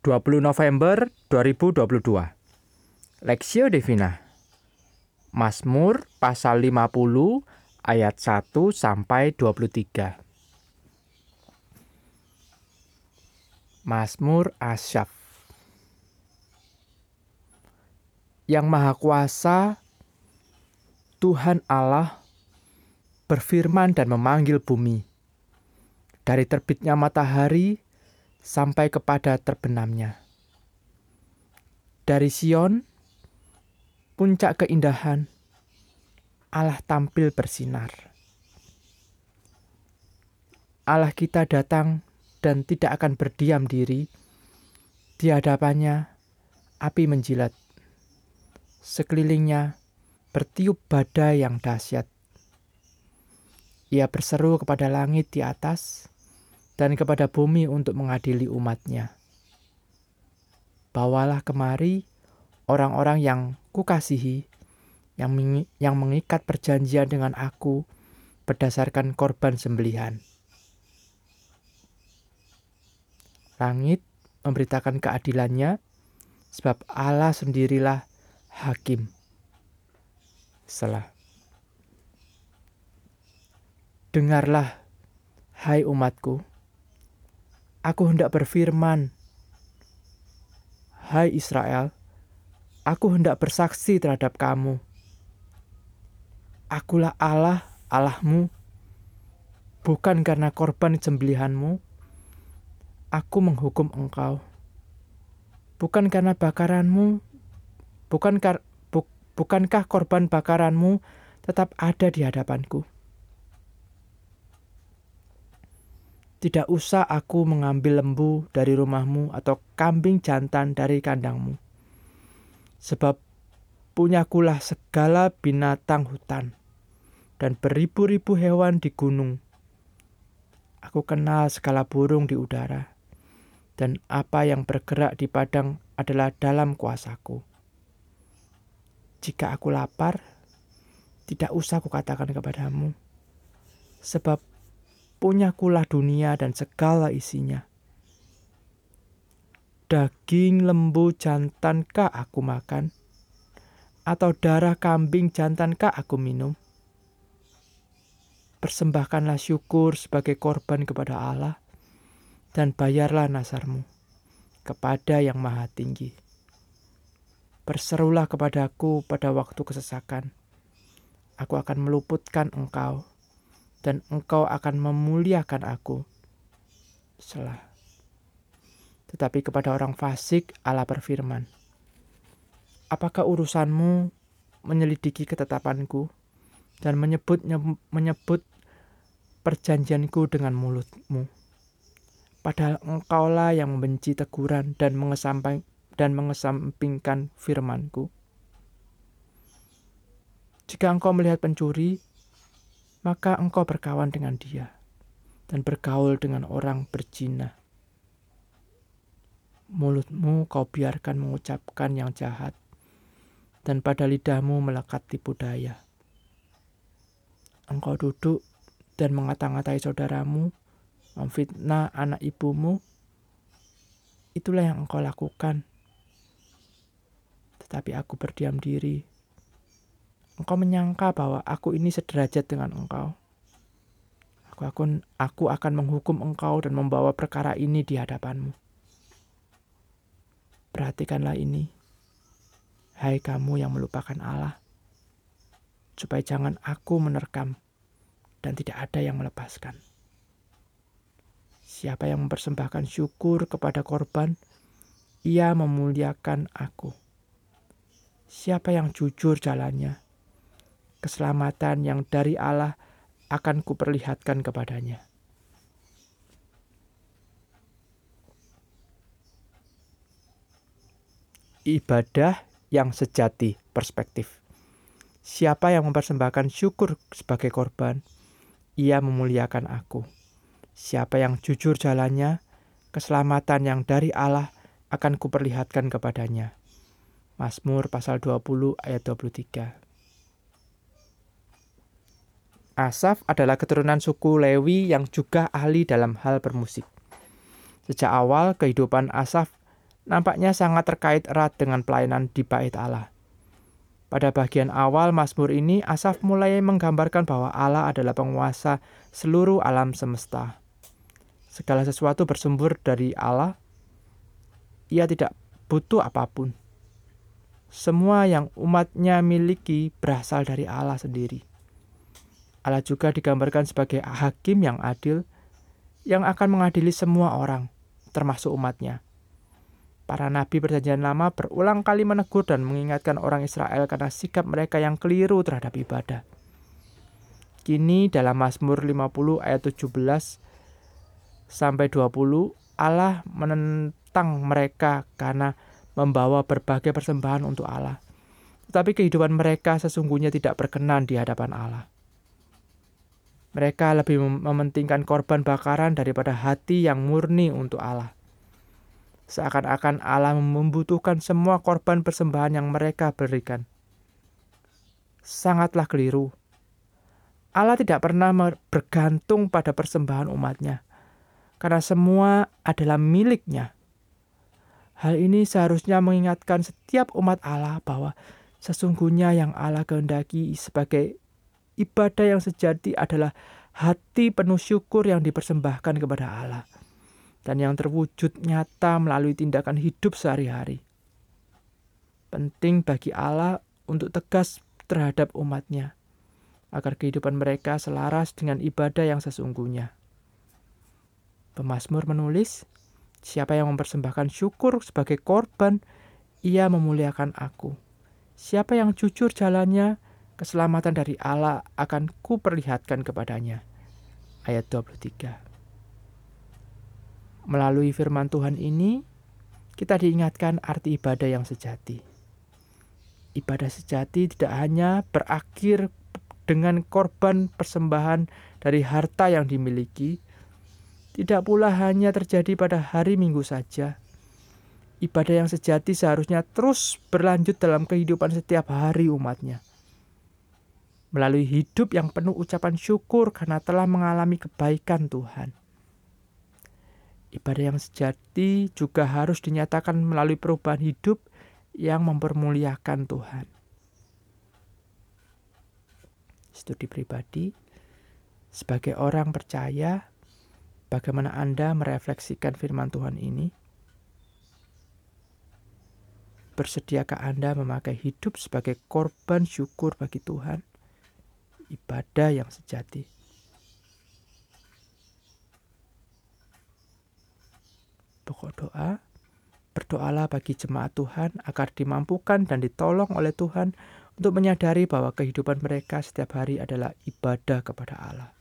20 November 2022. Lexio Divina. Mazmur pasal 50 ayat 1 sampai 23. Mazmur Asyaf. Yang Maha Kuasa Tuhan Allah berfirman dan memanggil bumi. Dari terbitnya matahari sampai kepada terbenamnya. Dari Sion, puncak keindahan, Allah tampil bersinar. Allah kita datang dan tidak akan berdiam diri. Di hadapannya, api menjilat. Sekelilingnya bertiup badai yang dahsyat. Ia berseru kepada langit di atas, dan kepada bumi untuk mengadili umatnya. Bawalah kemari orang-orang yang kukasihi, yang, yang mengikat perjanjian dengan aku berdasarkan korban sembelihan. Langit memberitakan keadilannya, sebab Allah sendirilah hakim. Selah. Dengarlah, hai umatku, Aku hendak berfirman, Hai Israel, aku hendak bersaksi terhadap kamu. Akulah Allah, Allahmu, bukan karena korban sembelihanmu. Aku menghukum engkau. Bukan karena bakaranmu, bukan kar, bu, bukankah korban bakaranmu tetap ada di hadapanku? Tidak usah aku mengambil lembu dari rumahmu atau kambing jantan dari kandangmu. Sebab punyakulah segala binatang hutan dan beribu-ribu hewan di gunung. Aku kenal segala burung di udara, dan apa yang bergerak di padang adalah dalam kuasaku. Jika aku lapar, tidak usah kukatakan kepadamu, sebab punyakulah dunia dan segala isinya. Daging lembu jantankah aku makan? Atau darah kambing jantankah aku minum? Persembahkanlah syukur sebagai korban kepada Allah, dan bayarlah nasarmu kepada yang maha tinggi. Berserulah kepadaku pada waktu kesesakan. Aku akan meluputkan engkau dan engkau akan memuliakan aku. Selah. Tetapi kepada orang fasik Allah berfirman, Apakah urusanmu menyelidiki ketetapanku dan menyebut menyebut perjanjianku dengan mulutmu? Padahal engkaulah yang membenci teguran dan mengesamping, dan mengesampingkan firmanku. Jika engkau melihat pencuri, maka engkau berkawan dengan dia dan bergaul dengan orang berzina. Mulutmu kau biarkan mengucapkan yang jahat, dan pada lidahmu melekat tipu daya. Engkau duduk dan mengata-ngatai saudaramu, memfitnah anak ibumu, itulah yang engkau lakukan. Tetapi aku berdiam diri Engkau menyangka bahwa aku ini sederajat dengan engkau. Aku akan, aku akan menghukum engkau dan membawa perkara ini di hadapanmu. Perhatikanlah ini, hai kamu yang melupakan Allah, supaya jangan aku menerkam dan tidak ada yang melepaskan. Siapa yang mempersembahkan syukur kepada korban, ia memuliakan aku. Siapa yang jujur jalannya, keselamatan yang dari Allah akan kuperlihatkan kepadanya. Ibadah yang sejati perspektif. Siapa yang mempersembahkan syukur sebagai korban, ia memuliakan aku. Siapa yang jujur jalannya, keselamatan yang dari Allah akan kuperlihatkan kepadanya. Mazmur pasal 20 ayat 23. Asaf adalah keturunan suku Lewi yang juga ahli dalam hal bermusik. Sejak awal kehidupan Asaf nampaknya sangat terkait erat dengan pelayanan di bait Allah. Pada bagian awal Mazmur ini, Asaf mulai menggambarkan bahwa Allah adalah penguasa seluruh alam semesta. Segala sesuatu bersumber dari Allah. Ia tidak butuh apa pun. Semua yang umatnya miliki berasal dari Allah sendiri. Allah juga digambarkan sebagai hakim yang adil, yang akan mengadili semua orang, termasuk umatnya. Para nabi perjanjian lama berulang kali menegur dan mengingatkan orang Israel karena sikap mereka yang keliru terhadap ibadah. Kini dalam Mazmur 50 ayat 17 sampai 20 Allah menentang mereka karena membawa berbagai persembahan untuk Allah. Tetapi kehidupan mereka sesungguhnya tidak berkenan di hadapan Allah. Mereka lebih mementingkan korban bakaran daripada hati yang murni untuk Allah. Seakan-akan Allah membutuhkan semua korban persembahan yang mereka berikan. Sangatlah keliru. Allah tidak pernah bergantung pada persembahan umatnya, karena semua adalah miliknya. Hal ini seharusnya mengingatkan setiap umat Allah bahwa sesungguhnya yang Allah kehendaki sebagai ibadah yang sejati adalah hati penuh syukur yang dipersembahkan kepada Allah dan yang terwujud nyata melalui tindakan hidup sehari-hari. Penting bagi Allah untuk tegas terhadap umatnya, agar kehidupan mereka selaras dengan ibadah yang sesungguhnya. Pemasmur menulis, Siapa yang mempersembahkan syukur sebagai korban, ia memuliakan aku. Siapa yang jujur jalannya, keselamatan dari Allah akan kuperlihatkan kepadanya. Ayat 23 Melalui firman Tuhan ini, kita diingatkan arti ibadah yang sejati. Ibadah sejati tidak hanya berakhir dengan korban persembahan dari harta yang dimiliki, tidak pula hanya terjadi pada hari Minggu saja. Ibadah yang sejati seharusnya terus berlanjut dalam kehidupan setiap hari umatnya. Melalui hidup yang penuh ucapan syukur karena telah mengalami kebaikan Tuhan. Ibadah yang sejati juga harus dinyatakan melalui perubahan hidup yang mempermuliakan Tuhan. Studi pribadi, sebagai orang percaya, bagaimana Anda merefleksikan firman Tuhan ini? Bersediakah Anda memakai hidup sebagai korban syukur bagi Tuhan? Ibadah yang sejati. pokok doa, berdoalah bagi jemaat Tuhan agar dimampukan dan ditolong oleh Tuhan untuk menyadari bahwa kehidupan mereka setiap hari adalah ibadah kepada Allah.